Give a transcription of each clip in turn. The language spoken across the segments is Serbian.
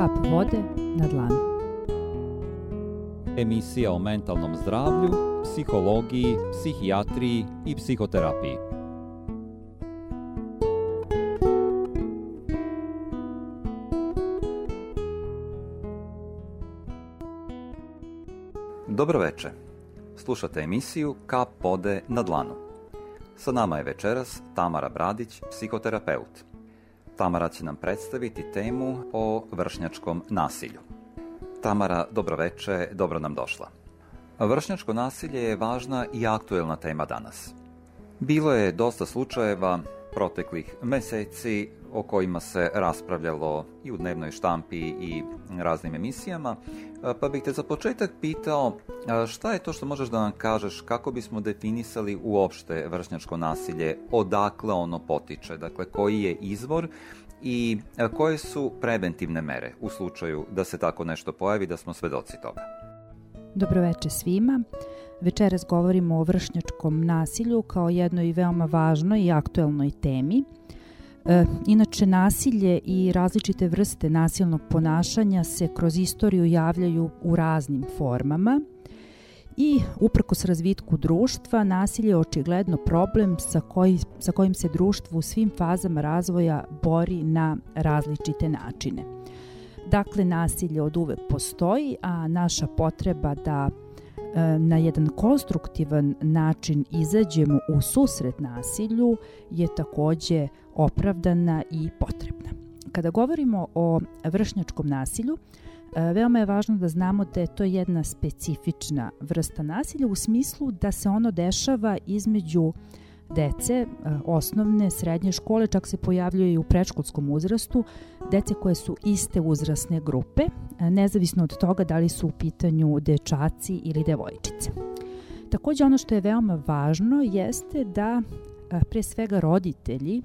Kap vode na dlanu. Emisija o mentalnom zdravlju, psihologiji, psihijatriji i psihoterapiji. Dobro veče. Slušate emisiju Kap vode na dlanu. Sa nama je večeras Tamara Bradić, psihoterapeut. Tamara će nam predstaviti temu o vršnjačkom nasilju. Tamara, dobroveče, dobro nam došla. Vršnjačko nasilje je važna i aktuelna tema danas. Bilo je dosta slučajeva proteklih meseci o kojima se raspravljalo i u dnevnoj štampi i raznim emisijama, pa bih te za početak pitao šta je to što možeš da nam kažeš kako bismo definisali uopšte vršnjačko nasilje, odakle ono potiče, dakle koji je izvor i koje su preventivne mere u slučaju da se tako nešto pojavi, da smo svedoci toga. Dobroveče svima. Večeras govorimo o vršnjačkom nasilju kao jednoj veoma važnoj i aktuelnoj temi. E, inače, nasilje i različite vrste nasilnog ponašanja se kroz istoriju javljaju u raznim formama i uprkos razvitku društva, nasilje je očigledno problem sa, koji, sa kojim se društvo u svim fazama razvoja bori na različite načine. Dakle, nasilje od uvek postoji, a naša potreba da na jedan konstruktivan način izađemo u susret nasilju je takođe opravdana i potrebna. Kada govorimo o vršnjačkom nasilju, e, veoma je važno da znamo da je to jedna specifična vrsta nasilja u smislu da se ono dešava između dece e, osnovne, srednje škole, čak se pojavljuje i u predškolskom uzrastu, dece koje su iste uzrasne grupe, e, nezavisno od toga da li su u pitanju dečaci ili devojčice. Takođe ono što je veoma važno jeste da pre svega roditelji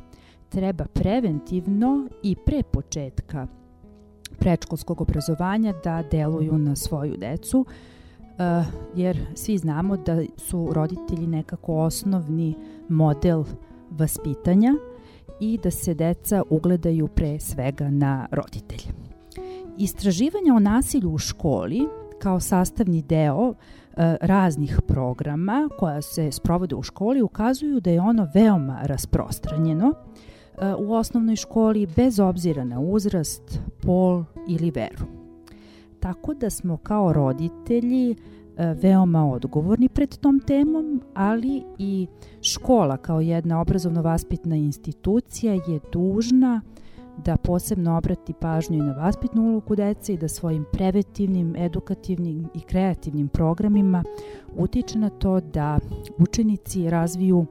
treba preventivno i pre početka predškolskog obrazovanja da deluju na svoju decu, jer svi znamo da su roditelji nekako osnovni model vaspitanja i da se deca ugledaju pre svega na roditelje. Istraživanja o nasilju u školi kao sastavni deo uh, raznih programa koja se sprovode u školi ukazuju da je ono veoma rasprostranjeno u osnovnoj školi bez obzira na uzrast, pol ili veru. Tako da smo kao roditelji e, veoma odgovorni pred tom temom, ali i škola kao jedna obrazovno-vaspitna institucija je dužna da posebno obrati pažnju i na vaspitnu ulogu dece i da svojim preventivnim, edukativnim i kreativnim programima utiče na to da učenici razviju uh,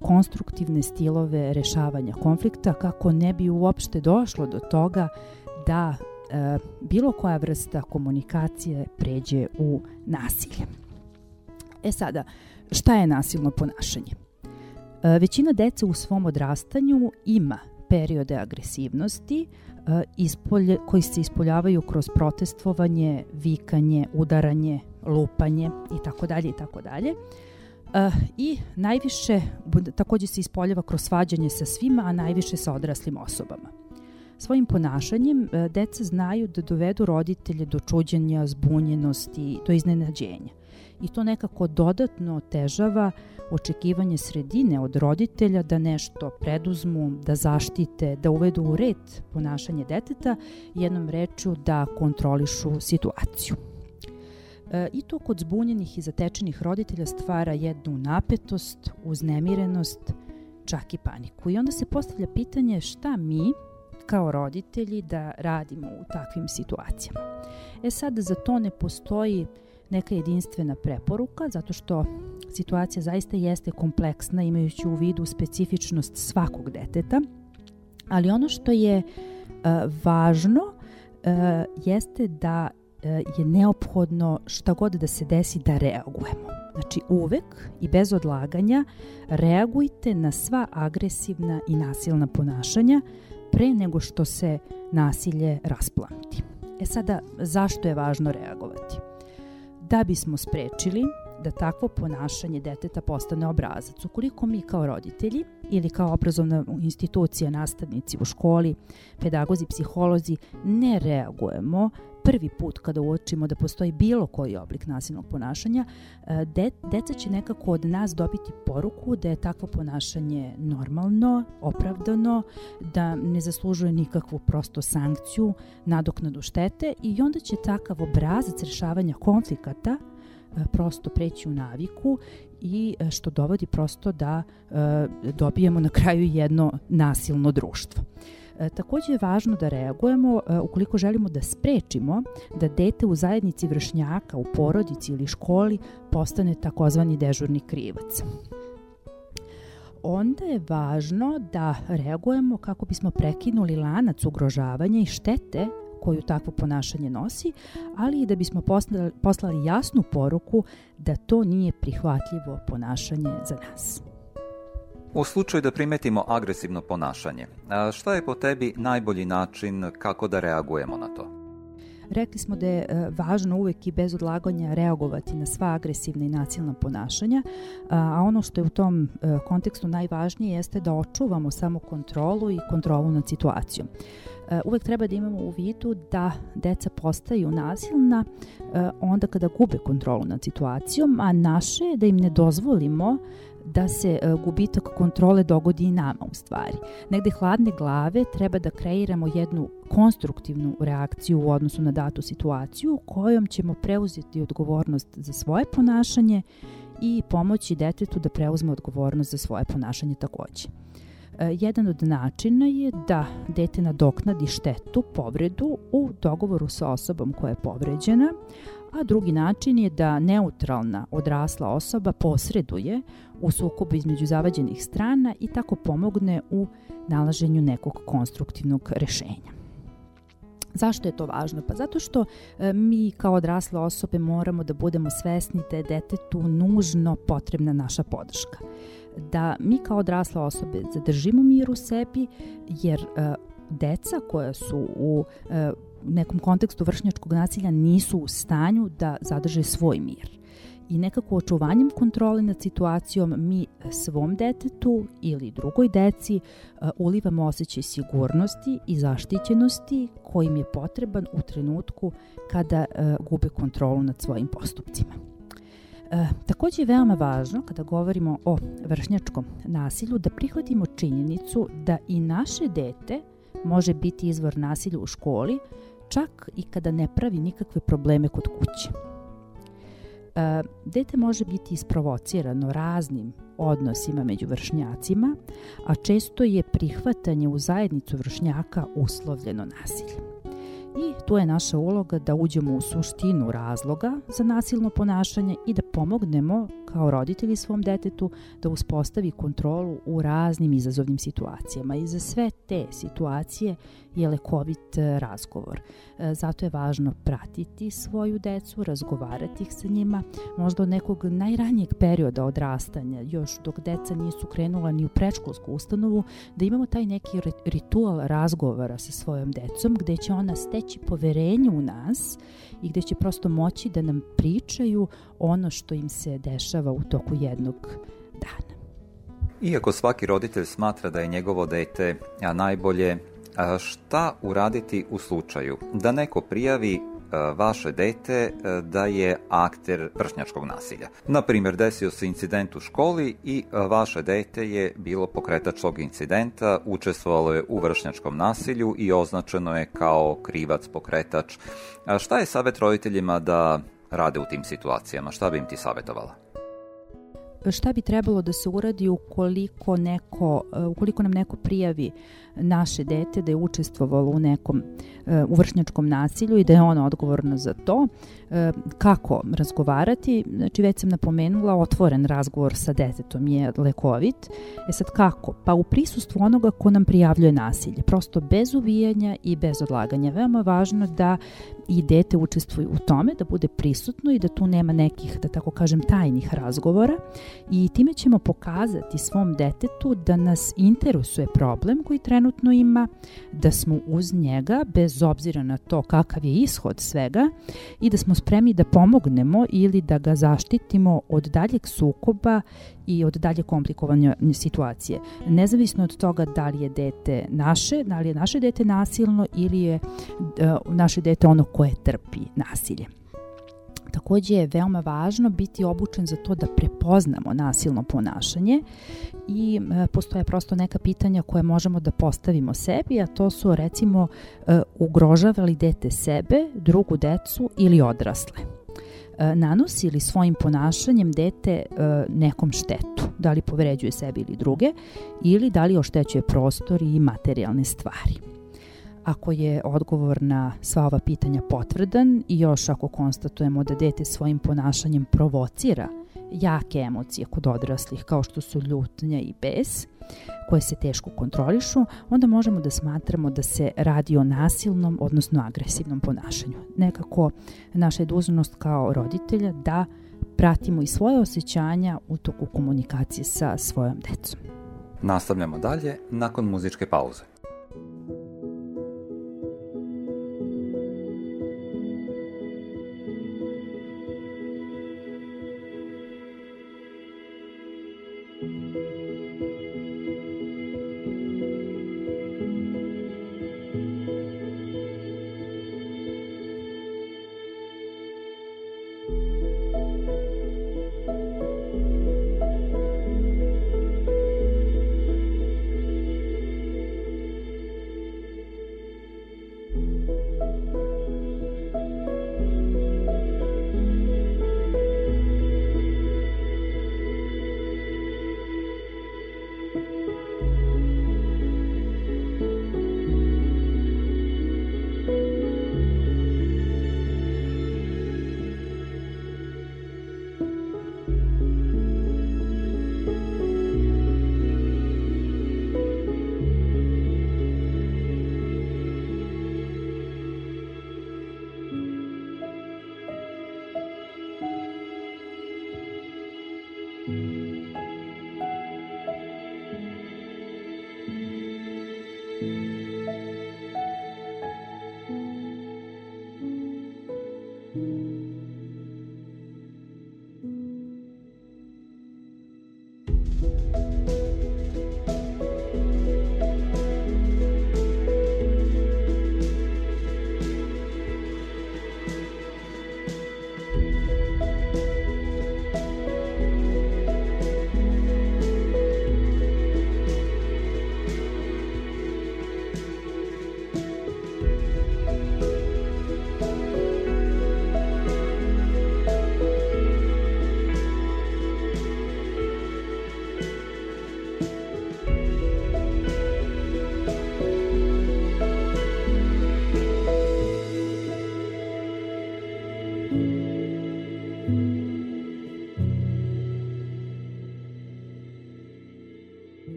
konstruktivne stilove rešavanja konflikta kako ne bi uopšte došlo do toga da bilo koja vrsta komunikacije pređe u nasilje. E sada, šta je nasilno ponašanje? Većina dece u svom odrastanju ima periode agresivnosti ispolje, koji se ispoljavaju kroz protestovanje, vikanje, udaranje, lupanje i tako dalje i tako dalje. I najviše, takođe se ispoljava kroz svađanje sa svima, a najviše sa odraslim osobama. Svojim ponašanjem uh, deca znaju da dovedu roditelje do čuđenja, zbunjenosti, do iznenađenja. I to nekako dodatno otežava očekivanje sredine od roditelja da nešto preduzmu, da zaštite, da uvedu u red ponašanje deteta, jednom reču da kontrolišu situaciju. E, I to kod zbunjenih i zatečenih roditelja stvara jednu napetost, uznemirenost, čak i paniku. I onda se postavlja pitanje šta mi, kao roditelji, da radimo u takvim situacijama. E sad, za to ne postoji neka jedinstvena preporuka, zato što situacija zaista jeste kompleksna, imajući u vidu specifičnost svakog deteta, ali ono što je uh, važno uh, jeste da E, je neophodno šta god da se desi da reagujemo. Znači uvek i bez odlaganja reagujte na sva agresivna i nasilna ponašanja pre nego što se nasilje rasplamti. E sada, zašto je važno reagovati? Da bismo sprečili da takvo ponašanje deteta postane obrazac. Ukoliko mi kao roditelji ili kao obrazovna institucija, nastavnici u školi, pedagozi, psiholozi ne reagujemo prvi put kada uočimo da postoji bilo koji oblik nasilnog ponašanja, e, de, deca će nekako od nas dobiti poruku da je takvo ponašanje normalno, opravdano, da ne zaslužuje nikakvu prosto sankciju, nadoknadu štete i onda će takav obrazac rešavanja konflikata e, prosto preći u naviku i e, što dovodi prosto da dobijemo na kraju jedno nasilno društvo. E, takođe je važno da reagujemo e, ukoliko želimo da sprečimo da dete u zajednici vršnjaka, u porodici ili školi postane takozvani dežurni krivac onda je važno da reagujemo kako bismo prekinuli lanac ugrožavanja i štete koju takvo ponašanje nosi, ali i da bismo poslali, jasnu poruku da to nije prihvatljivo ponašanje za nas. U slučaju da primetimo agresivno ponašanje, šta je po tebi najbolji način kako da reagujemo na to? Rekli smo da je e, važno uvek i bez odlaganja reagovati na sva agresivna i nasilna ponašanja, a ono što je u tom e, kontekstu najvažnije jeste da očuvamo samo kontrolu i kontrolu nad situacijom. E, uvek treba da imamo u vidu da deca postaju nasilna onda kada gube kontrolu nad situacijom, a naše je da im ne dozvolimo da se e, gubitak kontrole dogodi i nama u stvari. Negde hladne glave treba da kreiramo jednu konstruktivnu reakciju u odnosu na datu situaciju kojom ćemo preuzeti odgovornost za svoje ponašanje i pomoći detetu da preuzme odgovornost za svoje ponašanje takođe. E, jedan od načina je da dete nadoknadi štetu, povredu u dogovoru sa osobom koja je povređena, a drugi način je da neutralna odrasla osoba posreduje u sukobu između zavađenih strana i tako pomogne u nalaženju nekog konstruktivnog rešenja. Zašto je to važno? Pa zato što e, mi kao odrasle osobe moramo da budemo svesni da je detetu nužno potrebna naša podrška. Da mi kao odrasle osobe zadržimo mir u sebi jer e, deca koja su u e, nekom kontekstu vršnjačkog nasilja nisu u stanju da zadrže svoj mir. I nekako očuvanjem kontrole nad situacijom mi svom detetu ili drugoj deci uh, ulivamo osjećaj sigurnosti i zaštićenosti kojim je potreban u trenutku kada uh, gube kontrolu nad svojim postupcima. E, takođe je veoma važno kada govorimo o vršnjačkom nasilju da prihvatimo činjenicu da i naše dete može biti izvor nasilja u školi, čak i kada ne pravi nikakve probleme kod kuće. E, dete može biti isprovocirano raznim odnosima među vršnjacima, a često je prihvatanje u zajednicu vršnjaka uslovljeno nasiljem. I tu je naša uloga da uđemo u suštinu razloga za nasilno ponašanje i da pomognemo kao roditelji svom detetu da uspostavi kontrolu u raznim izazovnim situacijama. I za sve te situacije je lekovit e, razgovor. E, zato je važno pratiti svoju decu, razgovarati ih sa njima, možda od nekog najranijeg perioda odrastanja, još dok deca nisu krenula ni u predškolsku ustanovu, da imamo taj neki ritual razgovora sa svojom decom, gde će ona steći poverenje u nas i gde će prosto moći da nam pričaju ono što im se dešava u toku jednog dana. Iako svaki roditelj smatra da je njegovo dete najbolje šta uraditi u slučaju da neko prijavi vaše dete da je akter vršnjačkog nasilja. Na primjer, desio se incident u školi i vaše dete je bilo pokretač tog incidenta, učestvovalo je u vršnjačkom nasilju i označeno je kao krivac, pokretač. Šta je savjet roditeljima da rade u tim situacijama? Šta bi im ti savjetovala? Šta bi trebalo da se uradi ukoliko, neko, ukoliko nam neko prijavi naše dete da je učestvovalo u nekom e, u vršnjačkom nasilju i da je ono odgovorno za to. E, kako razgovarati? Znači već sam napomenula, otvoren razgovor sa detetom je lekovit. E sad kako? Pa u prisustvu onoga ko nam prijavljuje nasilje. Prosto bez uvijanja i bez odlaganja. Veoma važno da i dete učestvuje u tome, da bude prisutno i da tu nema nekih, da tako kažem, tajnih razgovora. I time ćemo pokazati svom detetu da nas interesuje problem koji trenutno ima, da smo uz njega bez obzira na to kakav je ishod svega i da smo spremni da pomognemo ili da ga zaštitimo od daljeg sukoba i od dalje komplikovanja situacije. Nezavisno od toga da li je dete naše, da li je naše dete nasilno ili je uh, naše dete ono koje trpi nasilje. Takođe je veoma važno biti obučen za to da prepoznamo nasilno ponašanje i e, postoje prosto neka pitanja koje možemo da postavimo sebi, a to su recimo e, ugrožava li dete sebe, drugu decu ili odrasle e, nanosi li svojim ponašanjem dete e, nekom štetu, da li povređuje sebi ili druge, ili da li oštećuje prostor i materijalne stvari. Ako je odgovor na sva ova pitanja potvrdan i još ako konstatujemo da dete svojim ponašanjem provocira jake emocije kod odraslih kao što su ljutnja i bes, koje se teško kontrolišu, onda možemo da smatramo da se radi o nasilnom, odnosno agresivnom ponašanju. Nekako naša je dužnost kao roditelja da pratimo i svoje osjećanja u toku komunikacije sa svojom decom. Nastavljamo dalje nakon muzičke pauze.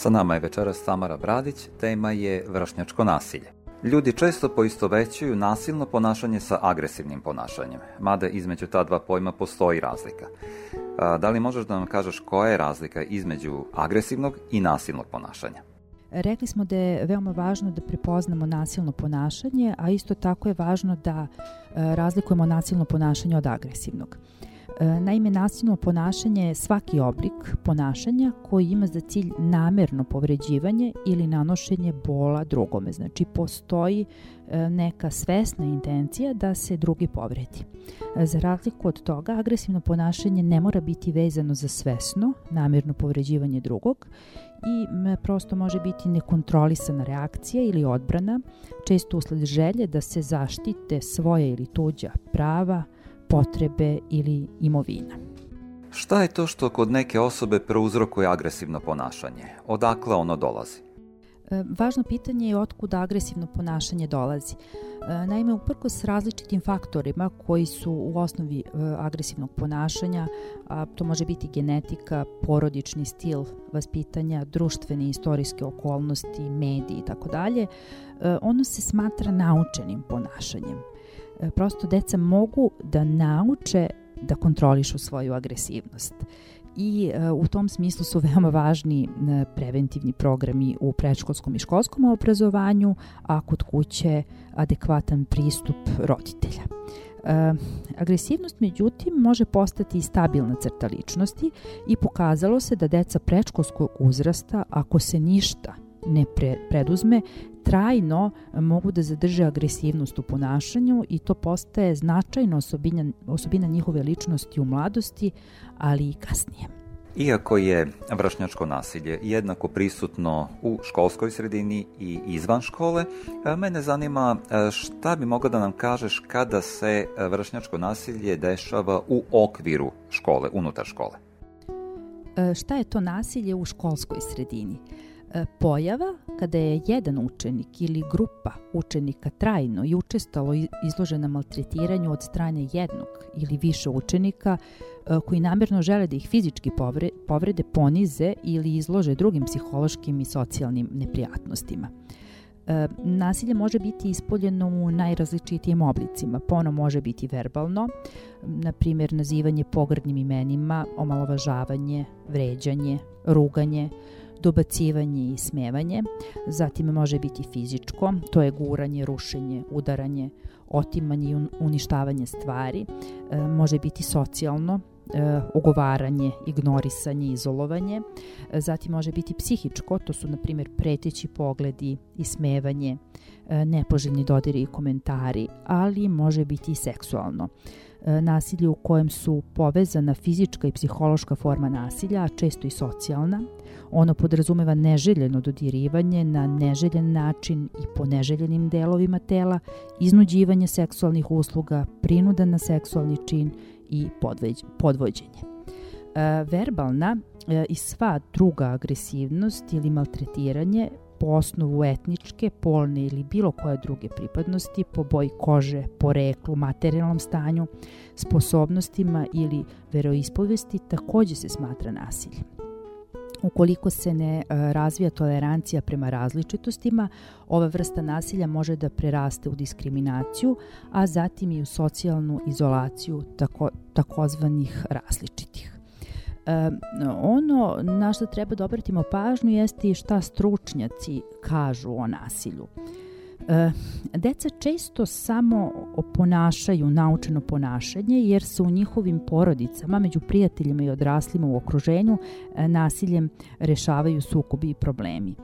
Sa nama je večeras Tamara Bradić, tema je vršnjačko nasilje. Ljudi često poistovećuju nasilno ponašanje sa agresivnim ponašanjem, mada između ta dva pojma postoji razlika. Da li možeš da nam kažeš koja je razlika između agresivnog i nasilnog ponašanja? Rekli smo da je veoma važno da prepoznamo nasilno ponašanje, a isto tako je važno da e, razlikujemo nasilno ponašanje od agresivnog. E, naime, nasilno ponašanje je svaki oblik ponašanja koji ima za cilj namerno povređivanje ili nanošenje bola drugome. Znači, postoji e, neka svesna intencija da se drugi povredi. E, za razliku od toga, agresivno ponašanje ne mora biti vezano za svesno, namerno povređivanje drugog i prosto može biti nekontrolisana reakcija ili odbrana, često usled želje da se zaštite svoje ili tuđa prava, potrebe ili imovina. Šta je to što kod neke osobe prouzrokuje agresivno ponašanje? Odakle ono dolazi? E, važno pitanje je otkuda agresivno ponašanje dolazi. E, naime, s različitim faktorima koji su u osnovi e, agresivnog ponašanja, a to može biti genetika, porodični stil vaspitanja, društvene i istorijske okolnosti, mediji i tako dalje, ono se smatra naučenim ponašanjem. Prosto deca mogu da nauče da kontrolišu svoju agresivnost i e, u tom smislu su veoma važni e, preventivni programi u predškolskom i školskom obrazovanju, a kod kuće adekvatan pristup roditelja. E, agresivnost, međutim, može postati i stabilna crta ličnosti i pokazalo se da deca predškolskog uzrasta, ako se ništa ne pre, preduzme, trajno mogu da zadrže agresivnost u ponašanju i to postaje značajna osobina, osobina njihove ličnosti u mladosti, ali i kasnije. Iako je vršnjačko nasilje jednako prisutno u školskoj sredini i izvan škole, mene zanima šta bi mogla da nam kažeš kada se vršnjačko nasilje dešava u okviru škole, unutar škole? Šta je to nasilje u školskoj sredini? E, pojava kada je jedan učenik ili grupa učenika trajno i učestalo izložena maltretiranju od strane jednog ili više učenika e, koji namerno žele da ih fizički povrede, ponize ili izlože drugim psihološkim i socijalnim neprijatnostima. E, nasilje može biti ispoljeno u najrazličitijim oblicima. Pono može biti verbalno, na primjer nazivanje pogrdnim imenima, omalovažavanje, vređanje, ruganje, dobacivanje i smevanje, zatim može biti fizičko, to je guranje, rušenje, udaranje, otimanje i uništavanje stvari, e, može biti socijalno, e, ogovaranje, ignorisanje, izolovanje, e, zatim može biti psihičko, to su na primjer preteći pogledi, i smevanje, nepoželjni dodiri i komentari, ali može biti i seksualno. E, nasilje u kojem su povezana fizička i psihološka forma nasilja, a često i socijalna. Ono podrazumeva neželjeno dodirivanje na neželjen način i po neželjenim delovima tela, iznuđivanje seksualnih usluga, prinuda na seksualni čin i podvođenje. E, verbalna e, i sva druga agresivnost ili maltretiranje po osnovu etničke, polne ili bilo koje druge pripadnosti, po boji kože, po reklu, materijalnom stanju, sposobnostima ili veroispovesti takođe se smatra nasiljem. Ukoliko se ne e, razvija tolerancija prema različitostima, ova vrsta nasilja može da preraste u diskriminaciju, a zatim i u socijalnu izolaciju tako, takozvanih različitih. E, ono na što treba da obratimo pažnju jeste šta stručnjaci kažu o nasilju. E, deca često samo oponašaju naučeno ponašanje jer se u njihovim porodicama, među prijateljima i odraslima u okruženju, e, nasiljem rešavaju sukobi i problemi.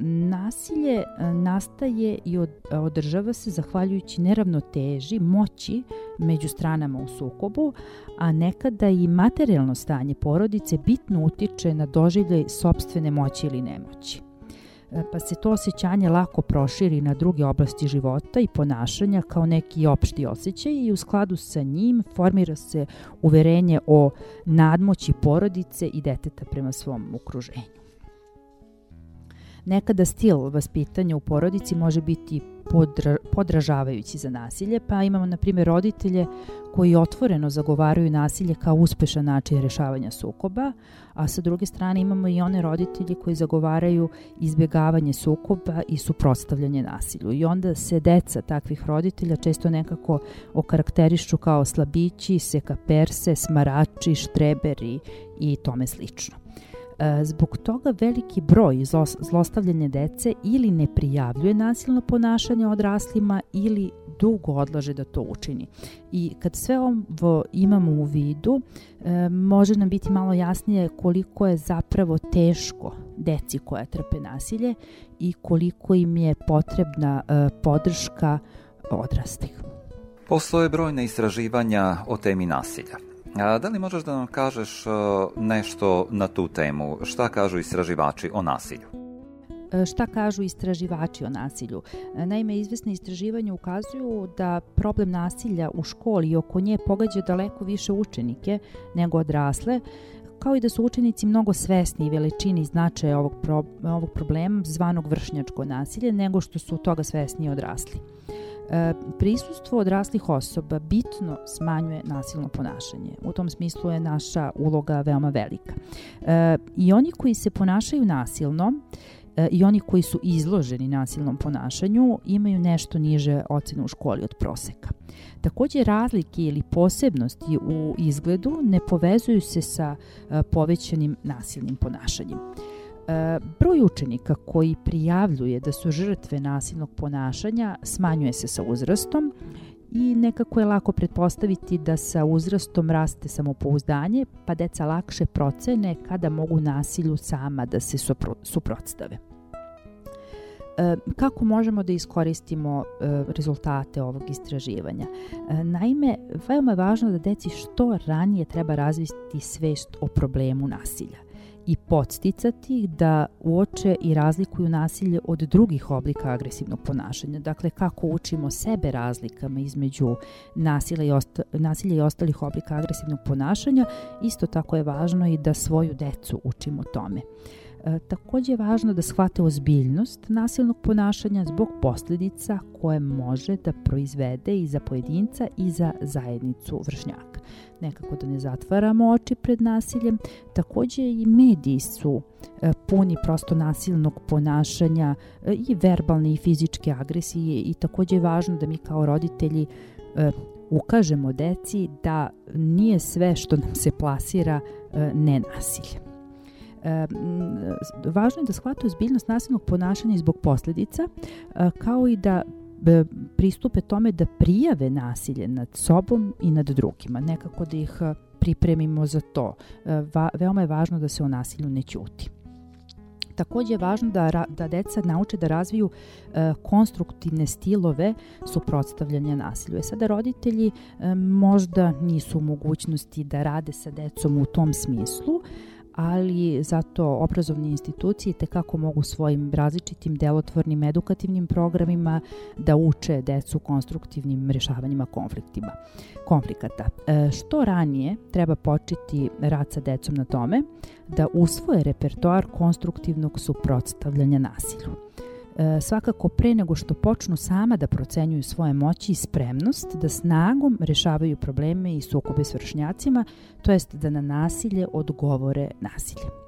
Nasilje e, nastaje i održava se zahvaljujući neravnoteži moći među stranama u sukobu, a nekada i materijalno stanje porodice bitno utiče na doživljaj sobstvene moći ili nemoći e, pa se to osjećanje lako proširi na druge oblasti života i ponašanja kao neki opšti osjećaj i u skladu sa njim formira se uverenje o nadmoći porodice i deteta prema svom okruženju. Nekada stil vaspitanja u porodici može biti podra, podražavajući za nasilje, pa imamo na primjer roditelje koji otvoreno zagovaraju nasilje kao uspešan način rešavanja sukoba, a sa druge strane imamo i one roditelji koji zagovaraju izbjegavanje sukoba i suprotstavljanje nasilju. I onda se deca takvih roditelja često nekako okarakterišu kao slabići, sekaperse, smarači, štreberi i tome slično. E, zbog toga veliki broj zlostavljanja dece ili ne prijavljuje nasilno ponašanje odraslima ili dugo odlaže da to učini. I kad sve ovo imamo u vidu, e, može nam biti malo jasnije koliko je zapravo teško deci koja trpe nasilje i koliko im je potrebna e, podrška odraslih. Postoje brojne istraživanja o temi nasilja. A, da li možeš da nam kažeš uh, nešto na tu temu? Šta kažu istraživači o nasilju? E, šta kažu istraživači o nasilju? E, naime, izvesne istraživanja ukazuju da problem nasilja u školi i oko nje pogađa daleko više učenike nego odrasle, kao i da su učenici mnogo svesni veličini i značaja ovog, pro, ovog problema zvanog vršnjačko nasilje nego što su toga svesni odrasli. E, prisustvo odraslih osoba bitno smanjuje nasilno ponašanje. U tom smislu je naša uloga veoma velika. E, I oni koji se ponašaju nasilno e, i oni koji su izloženi nasilnom ponašanju imaju nešto niže ocene u školi od proseka. Takođe razlike ili posebnosti u izgledu ne povezuju se sa povećanim nasilnim ponašanjem. E, broj učenika koji prijavljuje da su žrtve nasilnog ponašanja smanjuje se sa uzrastom i nekako je lako pretpostaviti da sa uzrastom raste samopouzdanje, pa deca lakše procene kada mogu nasilju sama da se suprotstave. E, kako možemo da iskoristimo e, rezultate ovog istraživanja? Naime, veoma je važno da deci što ranije treba razviti svest o problemu nasilja i podsticati da uoče i razlikuju nasilje od drugih oblika agresivnog ponašanja. Dakle, kako učimo sebe razlikama između nasilja i, osta, nasilja i ostalih oblika agresivnog ponašanja, isto tako je važno i da svoju decu učimo tome. E, takođe je važno da shvate ozbiljnost nasilnog ponašanja zbog posledica koje može da proizvede i za pojedinca i za zajednicu vršnjaka. Nekako da ne zatvaramo oči pred nasiljem. Takođe i mediji su e, puni prosto nasilnog ponašanja e, i verbalne i fizičke agresije i takođe je važno da mi kao roditelji e, ukažemo deci da nije sve što nam se plasira nenasilje. E, važno je da shvate ozbiljnost nasilnog ponašanja i zbog posledica, kao i da pristupe tome da prijave nasilje nad sobom i nad drugima, nekako da ih pripremimo za to. Va, veoma je važno da se o nasilju ne ćuti. Takođe je važno da, da deca nauče da razviju e, konstruktivne stilove suprotstavljanja nasilju. E sada roditelji e, možda nisu u mogućnosti da rade sa decom u tom smislu, ali zato obrazovne institucije te kako mogu svojim različitim delotvornim edukativnim programima da uče decu konstruktivnim rešavanjima konfliktima, konflikata. E, što ranije treba početi rad sa decom na tome da usvoje repertoar konstruktivnog suprotstavljanja nasilju. E, svakako pre nego što počnu sama da procenjuju svoje moći i spremnost da snagom rešavaju probleme i sukobe s vršnjacima, to jest da na nasilje odgovore nasilje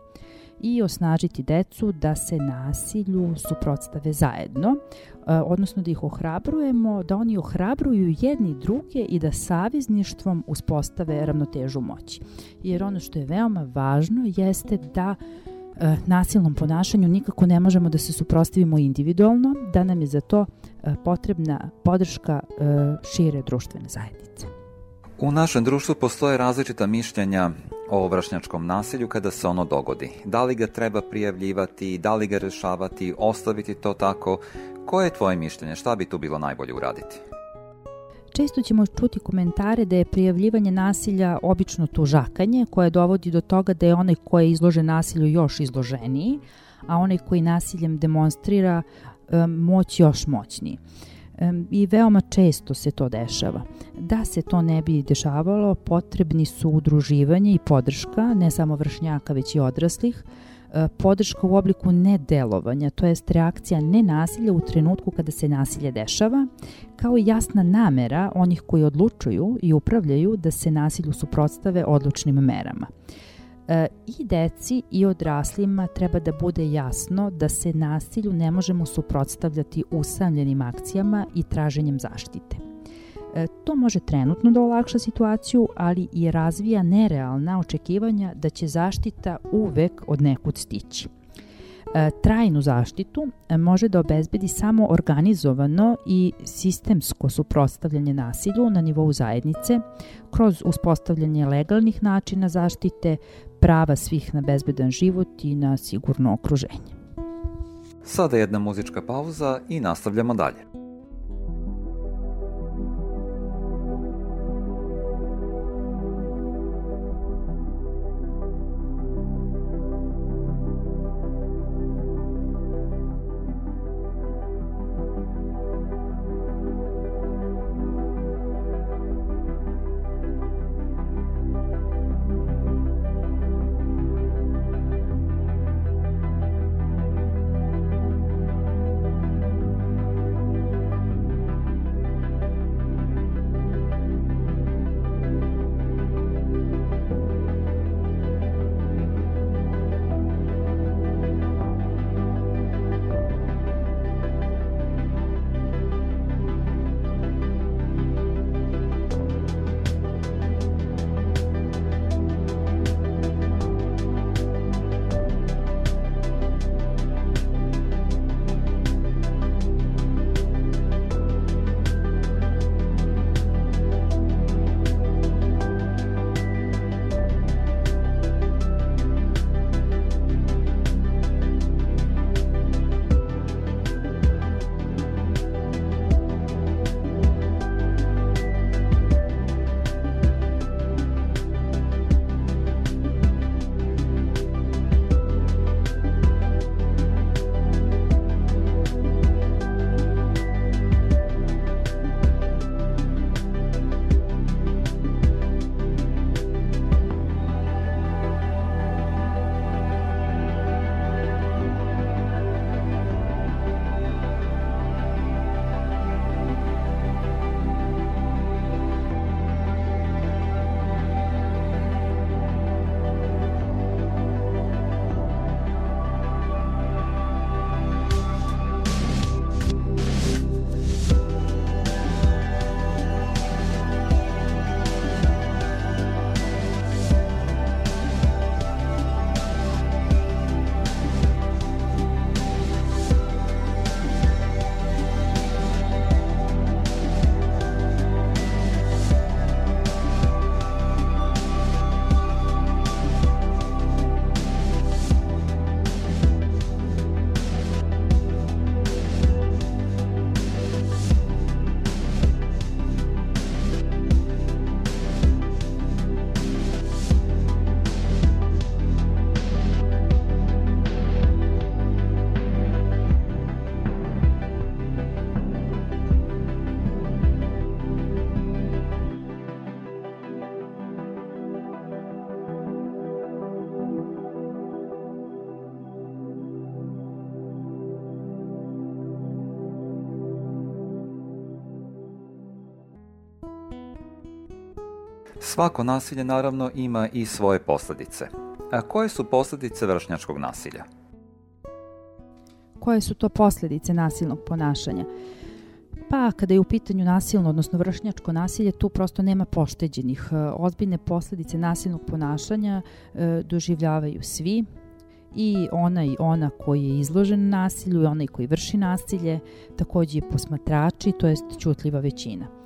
i osnažiti decu da se nasilju suprotstave zajedno, e, odnosno da ih ohrabrujemo, da oni ohrabruju jedni druge i da savezništvom uspostave ravnotežu moći. Jer ono što je veoma važno jeste da nasilnom ponašanju nikako ne možemo da se suprostavimo individualno, da nam je za to e, potrebna podrška e, šire društvene zajednice. U našem društvu postoje različita mišljenja o vršnjačkom nasilju kada se ono dogodi. Da li ga treba prijavljivati, da li ga rešavati, ostaviti to tako? Koje je tvoje mišljenje? Šta bi tu bilo najbolje uraditi? Često ćemo čuti komentare da je prijavljivanje nasilja obično tužakanje koje dovodi do toga da je onaj ko je izložen nasilju još izloženiji, a onaj koji nasiljem demonstrira moć još moćniji. I veoma često se to dešava. Da se to ne bi dešavalo, potrebni su udruživanje i podrška, ne samo vršnjaka, već i odraslih, podrška u obliku nedelovanja, to jest reakcija nenasilja u trenutku kada se nasilje dešava, kao i jasna namera onih koji odlučuju i upravljaju da se nasilju suprotstave odlučnim merama. E, I deci i odraslima treba da bude jasno da se nasilju ne možemo suprotstavljati usamljenim akcijama i traženjem zaštite. E, to može trenutno da olakša situaciju, ali i razvija nerealna očekivanja da će zaštita uvek od nekud stići. E, trajnu zaštitu e, može da obezbedi samo organizovano i sistemsko suprotstavljanje nasilju na nivou zajednice kroz uspostavljanje legalnih načina zaštite, prava svih na bezbedan život i na sigurno okruženje. Sada jedna muzička pauza i nastavljamo dalje. Svako nasilje naravno ima i svoje posljedice. A koje su posljedice vršnjačkog nasilja? Koje su to posljedice nasilnog ponašanja? Pa, kada je u pitanju nasilno, odnosno vršnjačko nasilje, tu prosto nema pošteđenih. E, ozbiljne posljedice nasilnog ponašanja e, doživljavaju svi, i onaj ona koji je izložen nasilju i onaj koji vrši nasilje, takođe i posmatrači, to jest čutljiva većina.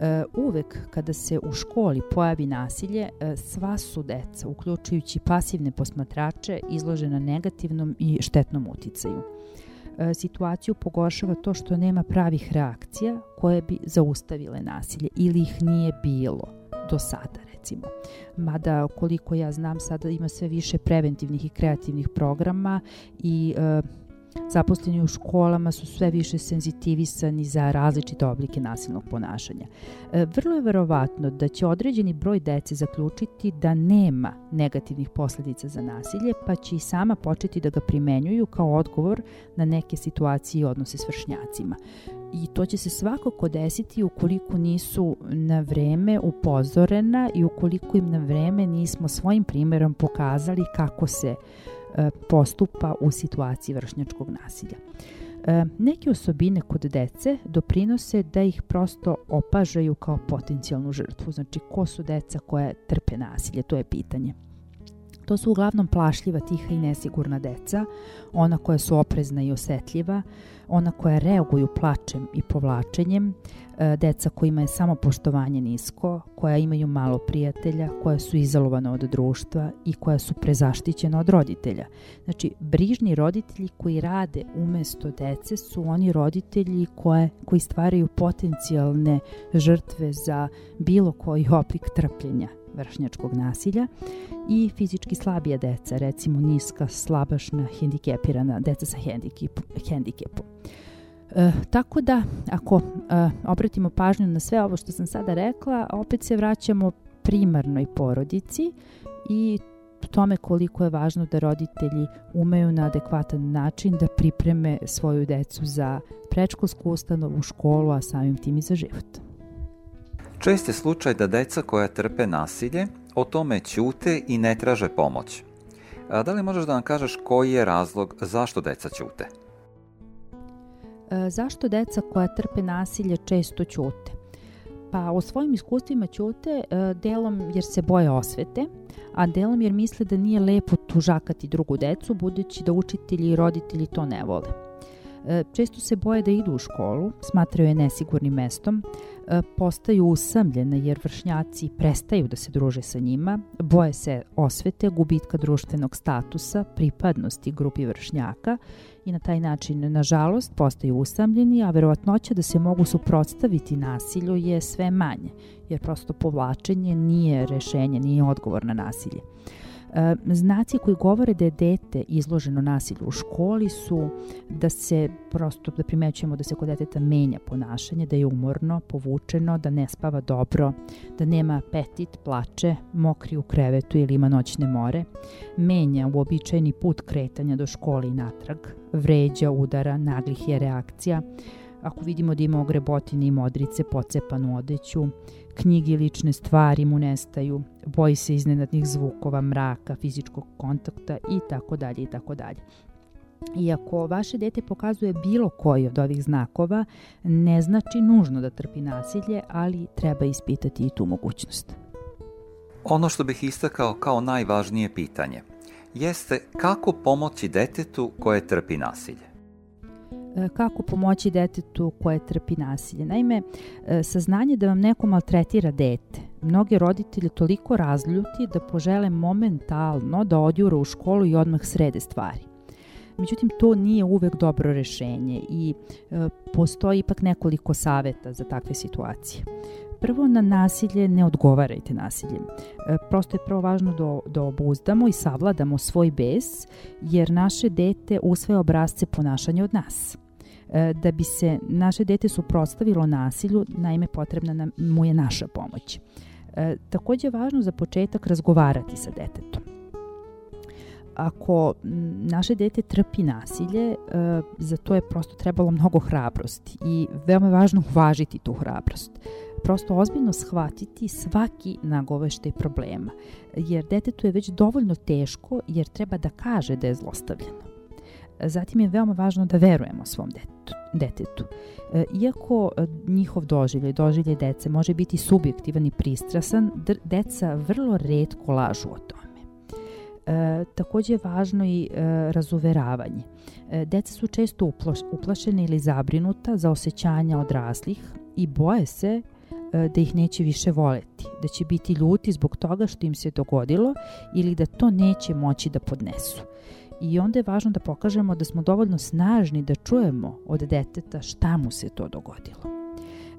E, uvek kada se u školi pojavi nasilje, e, sva su deca, uključujući pasivne posmatrače, izložena negativnom i štetnom uticaju. E, situaciju pogoršava to što nema pravih reakcija koje bi zaustavile nasilje ili ih nije bilo do sada recimo. Mada koliko ja znam sada ima sve više preventivnih i kreativnih programa i e, Zaposleni u školama su sve više senzitivisani za različite oblike nasilnog ponašanja. E, vrlo je verovatno da će određeni broj dece zaključiti da nema negativnih posledica za nasilje, pa će i sama početi da ga primenjuju kao odgovor na neke situacije i odnose s vršnjacima. I to će se svakako desiti ukoliko nisu na vreme upozorena i ukoliko im na vreme nismo svojim primjerom pokazali kako se uh, postupa u situaciji vršnjačkog nasilja. E, neke osobine kod dece doprinose da ih prosto opažaju kao potencijalnu žrtvu. Znači, ko su deca koje trpe nasilje? To je pitanje. To su uglavnom plašljiva, tiha i nesigurna deca, ona koja su oprezna i osetljiva, ona koja reaguju plačem i povlačenjem, e, deca kojima je samo poštovanje nisko, koja imaju malo prijatelja, koja su izolovana od društva i koja su prezaštićena od roditelja. Znači, brižni roditelji koji rade umesto dece su oni roditelji koje, koji stvaraju potencijalne žrtve za bilo koji oblik trpljenja vršnjačkog nasilja i fizički slabija deca, recimo niska, slabašna, hendikepirana deca sa hendikepom. E, tako da, ako e, obratimo pažnju na sve ovo što sam sada rekla, opet se vraćamo primarnoj porodici i tome koliko je važno da roditelji umeju na adekvatan način da pripreme svoju decu za prečkolsku ustanovu, školu, a samim tim i za život. Čest je slučaj da deca koja trpe nasilje o tome ćute i ne traže pomoć. A da li možeš da nam kažeš koji je razlog zašto deca ćute? E, zašto deca koja trpe nasilje često ćute? Pa o svojim iskustvima ćute e, delom jer se boje osvete, a delom jer misle da nije lepo tužakati drugu decu, budući da učitelji i roditelji to ne vole. E, često se boje da idu u školu, smatraju je nesigurnim mestom, E, postaju usamljene jer vršnjaci prestaju da se druže sa njima, boje se osvete, gubitka društvenog statusa, pripadnosti grupi vršnjaka i na taj način, nažalost, postaju usamljeni, a verovatnoća da se mogu suprotstaviti nasilju je sve manje, jer prosto povlačenje nije rešenje, nije odgovor na nasilje. E, znaci koji govore da je dete izloženo nasilju u školi su da se prosto da primećujemo da se kod deteta menja ponašanje, da je umorno, povučeno, da ne spava dobro, da nema apetit, plače, mokri u krevetu ili ima noćne more, menja uobičajeni put kretanja do škole i natrag, vređa, udara, naglih je reakcija, ako vidimo da ima ogrebotine i modrice, pocepanu odeću, knjige i lične stvari mu nestaju, boji se iznenadnih zvukova, mraka, fizičkog kontakta i tako dalje i tako dalje. Iako vaše dete pokazuje bilo koji od ovih znakova, ne znači nužno da trpi nasilje, ali treba ispitati i tu mogućnost. Ono što bih istakao kao najvažnije pitanje jeste kako pomoći detetu koje trpi nasilje. E, kako pomoći detetu koje trpi nasilje. Naime, e, saznanje da vam neko maltretira dete, mnoge roditelje toliko razljuti da požele momentalno da odjure u školu i odmah srede stvari. Međutim, to nije uvek dobro rešenje i e, postoji ipak nekoliko saveta za takve situacije. Prvo, na nasilje ne odgovarajte nasiljem. E, prosto je prvo važno da, da obuzdamo i savladamo svoj bes, jer naše dete usvaja obrazce ponašanja od nas. E, da bi se naše dete suprotstavilo nasilju, naime potrebna nam, mu je naša pomoć. E, takođe je važno za početak razgovarati sa detetom. Ako naše dete trpi nasilje, za to je prosto trebalo mnogo hrabrosti i veoma je važno uvažiti tu hrabrost. Prosto ozbiljno shvatiti svaki nagoveštaj problema, jer detetu je već dovoljno teško jer treba da kaže da je zlostavljeno. Zatim je veoma važno da verujemo svom detetu. detetu. E, iako e, njihov doživljaj, doživljaj dece može biti subjektivan i pristrasan, deca vrlo redko lažu o tome. E, takođe je važno i e, razuveravanje. E, deca su često uploš, uplašene ili zabrinuta za osjećanja odraslih i boje se da ih neće više voleti, da će biti ljuti zbog toga što im se dogodilo ili da to neće moći da podnesu. I onda je važno da pokažemo da smo dovoljno snažni da čujemo od deteta šta mu se to dogodilo.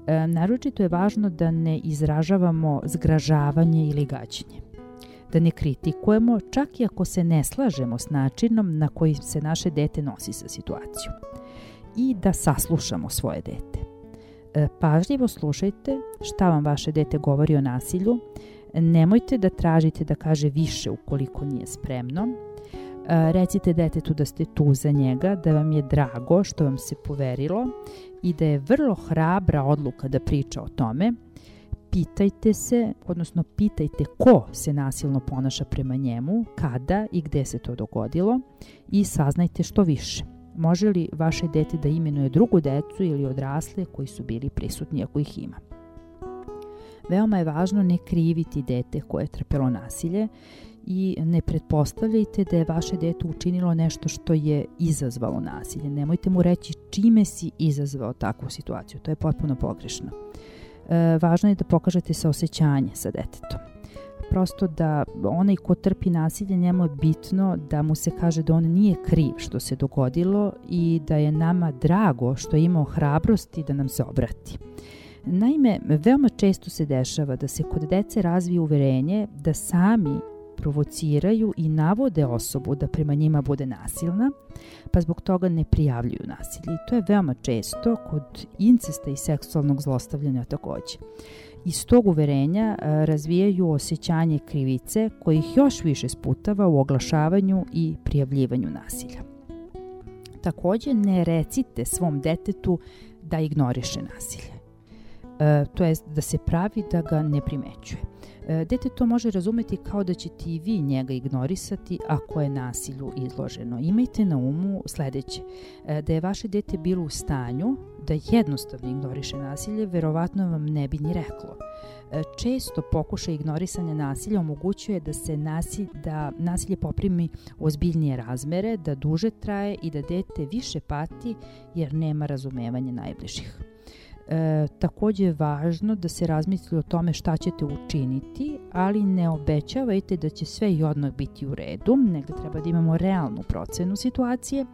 E, naročito je važno da ne izražavamo zgražavanje ili gađenje. Da ne kritikujemo čak i ako se ne slažemo s načinom na koji se naše dete nosi sa situacijom. I da saslušamo svoje dete. E, pažljivo slušajte šta vam vaše dete govori o nasilju, nemojte da tražite da kaže više ukoliko nije spremno, recite detetu da ste tu za njega, da vam je drago što vam se poverilo i da je vrlo hrabra odluka da priča o tome. Pitajte se, odnosno pitajte ko se nasilno ponaša prema njemu, kada i gde se to dogodilo i saznajte što više. Može li vaše dete da imenuje drugu decu ili odrasle koji su bili prisutni ako ih ima? Veoma je važno ne kriviti dete koje je trpelo nasilje i ne pretpostavljajte da je vaše dete učinilo nešto što je izazvalo nasilje. Nemojte mu reći čime si izazvao takvu situaciju. To je potpuno pogrešno. E, važno je da pokažete saosećanje sa detetom. Prosto da onaj ko trpi nasilje, njemu je bitno da mu se kaže da on nije kriv što se dogodilo i da je nama drago što je imao hrabrosti da nam se obrati. Naime, veoma često se dešava da se kod dece razvije uverenje da sami provociraju i navode osobu da prema njima bude nasilna, pa zbog toga ne prijavljuju nasilje. I to je veoma često kod incesta i seksualnog zlostavljanja takođe. Iz tog uverenja razvijaju osjećanje krivice koji ih još više sputava u oglašavanju i prijavljivanju nasilja. Takođe ne recite svom detetu da ignoriše nasilje. E, to je da se pravi da ga ne primećuje. E, dete to može razumeti kao da ćete i vi njega ignorisati ako je nasilju izloženo. Imajte na umu sledeće, e, da je vaše dete bilo u stanju da jednostavno ignoriše nasilje, verovatno vam ne bi ni reklo. E, često pokušaj ignorisanja nasilja omogućuje da se nasilj, da nasilje poprimi ozbiljnije razmere, da duže traje i da dete više pati jer nema razumevanja najbližih. E, takođe je važno da se razmisli o tome šta ćete učiniti, ali ne obećavajte da će sve i odmah biti u redu, nego treba da imamo realnu procenu situacije.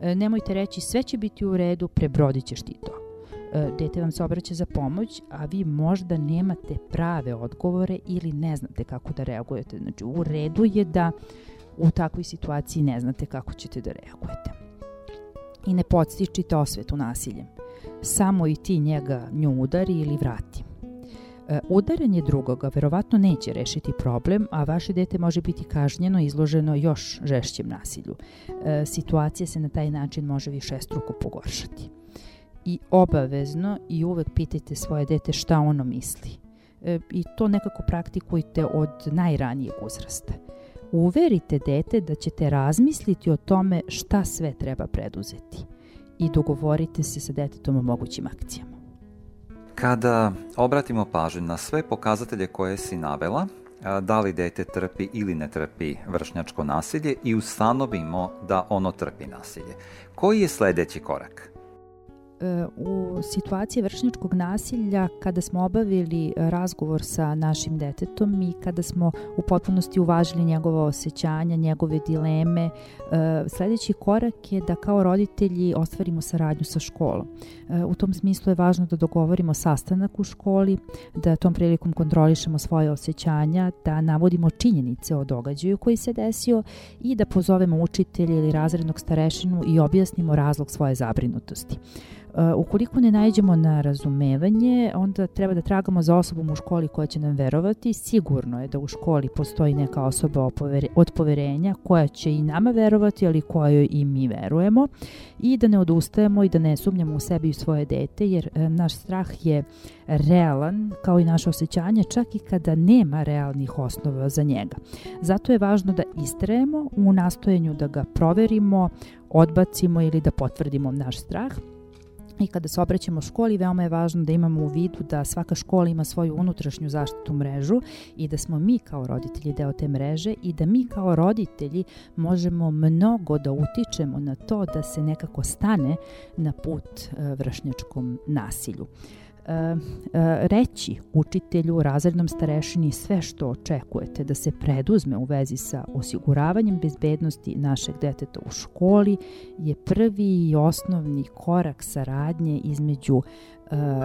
E, nemojte reći sve će biti u redu, prebrodit ćeš ti to. E, dete vam se obraća za pomoć, a vi možda nemate prave odgovore ili ne znate kako da reagujete. Znači, u redu je da u takvoj situaciji ne znate kako ćete da reagujete. I ne podstičite osvetu nasiljem samo i ti njega nju udari ili vrati. E, udaranje drugoga verovatno neće rešiti problem, a vaše dete može biti kažnjeno i izloženo još žešćem nasilju. E, situacija se na taj način može više struko pogoršati. I obavezno i uvek pitajte svoje dete šta ono misli. E, I to nekako praktikujte od najranijeg uzrasta. Uverite dete da ćete razmisliti o tome šta sve treba preduzeti i dogovorite se sa detetom o mogućim akcijama. Kada obratimo pažnju na sve pokazatelje koje si navela, da li dete trpi ili ne trpi vršnjačko nasilje i ustanovimo da ono trpi nasilje. Koji je sledeći korak? E, u situaciji vršnjačkog nasilja kada smo obavili razgovor sa našim detetom i kada smo u potpunosti uvažili njegova osjećanja, njegove dileme, e, sledeći korak je da kao roditelji ostvarimo saradnju sa školom. E, u tom smislu je važno da dogovorimo sastanak u školi, da tom prilikom kontrolišemo svoje osjećanja, da navodimo činjenice o događaju koji se desio i da pozovemo učitelja ili razrednog starešinu i objasnimo razlog svoje zabrinutosti ukoliko ne najđemo na razumevanje, onda treba da tragamo za osobom u školi koja će nam verovati. Sigurno je da u školi postoji neka osoba od poverenja koja će i nama verovati, ali kojoj i mi verujemo i da ne odustajemo i da ne sumnjamo u sebi i u svoje dete, jer e, naš strah je realan, kao i naše osjećanje, čak i kada nema realnih osnova za njega. Zato je važno da istrajemo u nastojenju da ga proverimo, odbacimo ili da potvrdimo naš strah, I kada se obraćamo školi, veoma je važno da imamo u vidu da svaka škola ima svoju unutrašnju zaštitu mrežu i da smo mi kao roditelji deo te mreže i da mi kao roditelji možemo mnogo da utičemo na to da se nekako stane na put e, vršnjačkom nasilju. E, e, reći učitelju, razrednom starešini sve što očekujete da se preduzme u vezi sa osiguravanjem bezbednosti našeg deteta u školi je prvi i osnovni korak saradnje između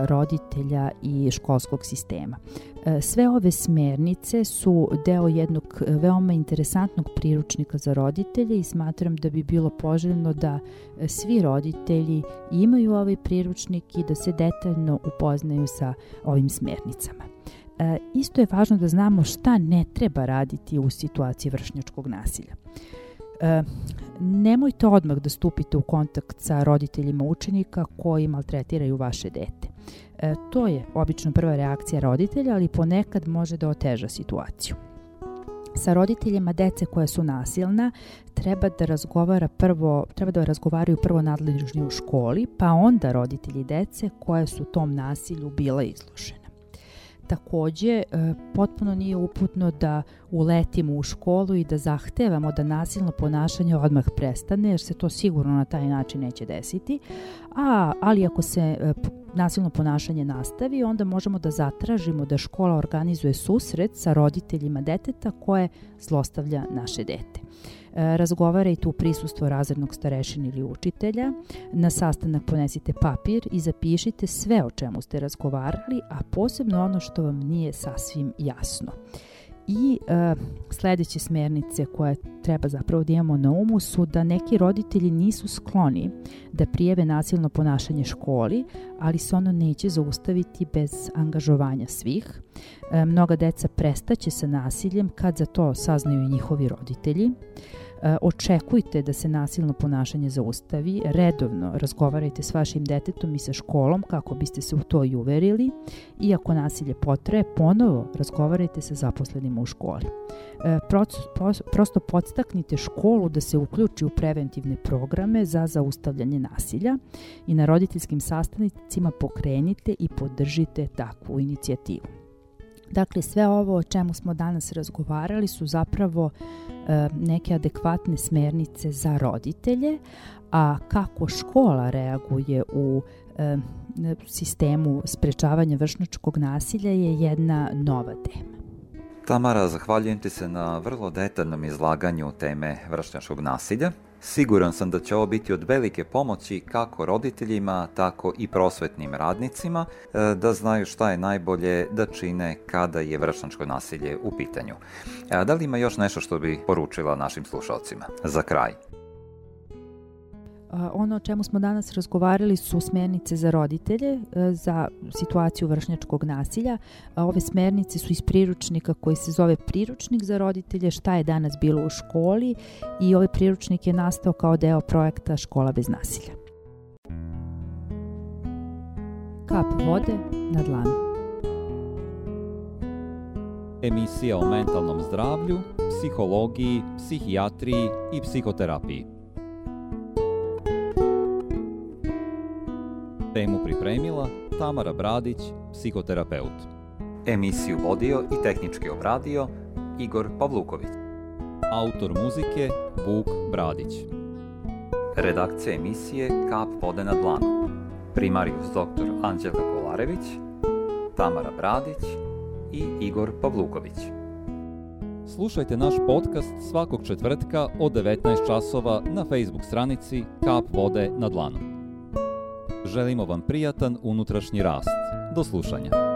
roditelja i školskog sistema. E, sve ove smernice su deo jednog veoma interesantnog priručnika za roditelje i smatram da bi bilo poželjno da svi roditelji imaju ovaj priručnik i da se detaljno upoznaju sa ovim smernicama. E, isto je važno da znamo šta ne treba raditi u situaciji vršnjačkog nasilja. E, nemojte odmah da stupite u kontakt sa roditeljima učenika koji maltretiraju vaše dete. E, to je obično prva reakcija roditelja, ali ponekad može da oteža situaciju. Sa roditeljima dece koja su nasilna treba da razgovara prvo, treba da razgovaraju prvo nadležni u školi, pa onda roditelji dece koje su tom nasilju bila izložene. Takođe, e, potpuno nije uputno da uletimo u školu i da zahtevamo da nasilno ponašanje odmah prestane, jer se to sigurno na taj način neće desiti. A, ali ako se e, nasilno ponašanje nastavi, onda možemo da zatražimo da škola organizuje susret sa roditeljima deteta koje zlostavlja naše dete. E, razgovarajte u prisustvo razrednog starešina ili učitelja, na sastanak ponesite papir i zapišite sve o čemu ste razgovarali, a posebno ono što vam nije sasvim jasno. I e, sledeće smernice koje treba zapravo da imamo na umu su da neki roditelji nisu skloni da prijeve nasilno ponašanje školi, ali se ono neće zaustaviti bez angažovanja svih. E, mnoga deca prestaće sa nasiljem kad za to saznaju i njihovi roditelji. E, očekujte da se nasilno ponašanje zaustavi, redovno razgovarajte s vašim detetom i sa školom kako biste se u to i uverili i ako nasilje potraje, ponovo razgovarajte sa zaposlenima u školi. E, prosto podstaknite školu da se uključi u preventivne programe za zaustavljanje nasilja i na roditeljskim sastavnicima pokrenite i podržite takvu inicijativu. Dakle, sve ovo o čemu smo danas razgovarali su zapravo e, neke adekvatne smernice za roditelje, a kako škola reaguje u e, sistemu sprečavanja vršnačkog nasilja je jedna nova tema. Tamara, zahvaljujem ti se na vrlo detaljnom izlaganju teme vršnjačkog nasilja. Siguran sam da će ovo biti od velike pomoći kako roditeljima, tako i prosvetnim radnicima e, da znaju šta je najbolje da čine kada je vršnačko nasilje u pitanju. A da li ima još nešto što bi poručila našim slušalcima? Za kraj. Ono o čemu smo danas razgovarali su smernice za roditelje e, za situaciju vršnjačkog nasilja. Ove smernice su iz priručnika koji se zove Priručnik za roditelje, šta je danas bilo u školi i ovaj priručnik je nastao kao deo projekta Škola bez nasilja. Kap vode na dlanu. Emisija o mentalnom zdravlju, psihologiji, psihijatriji i psihoterapiji. Temu pripremila Tamara Bradić, psihoterapeut. Emisiju vodio i tehnički obradio Igor Pavluković. Autor muzike Vuk Bradić. Redakcija emisije Kap vode na dlanu. Primarius dr. Anđelka Kolarević, Tamara Bradić i Igor Pavluković. Slušajte naš podcast svakog četvrtka od 19 časova na Facebook stranici Kap vode na dlanu. Želimo vam prijatan unutrašnji rast. Do slušanja.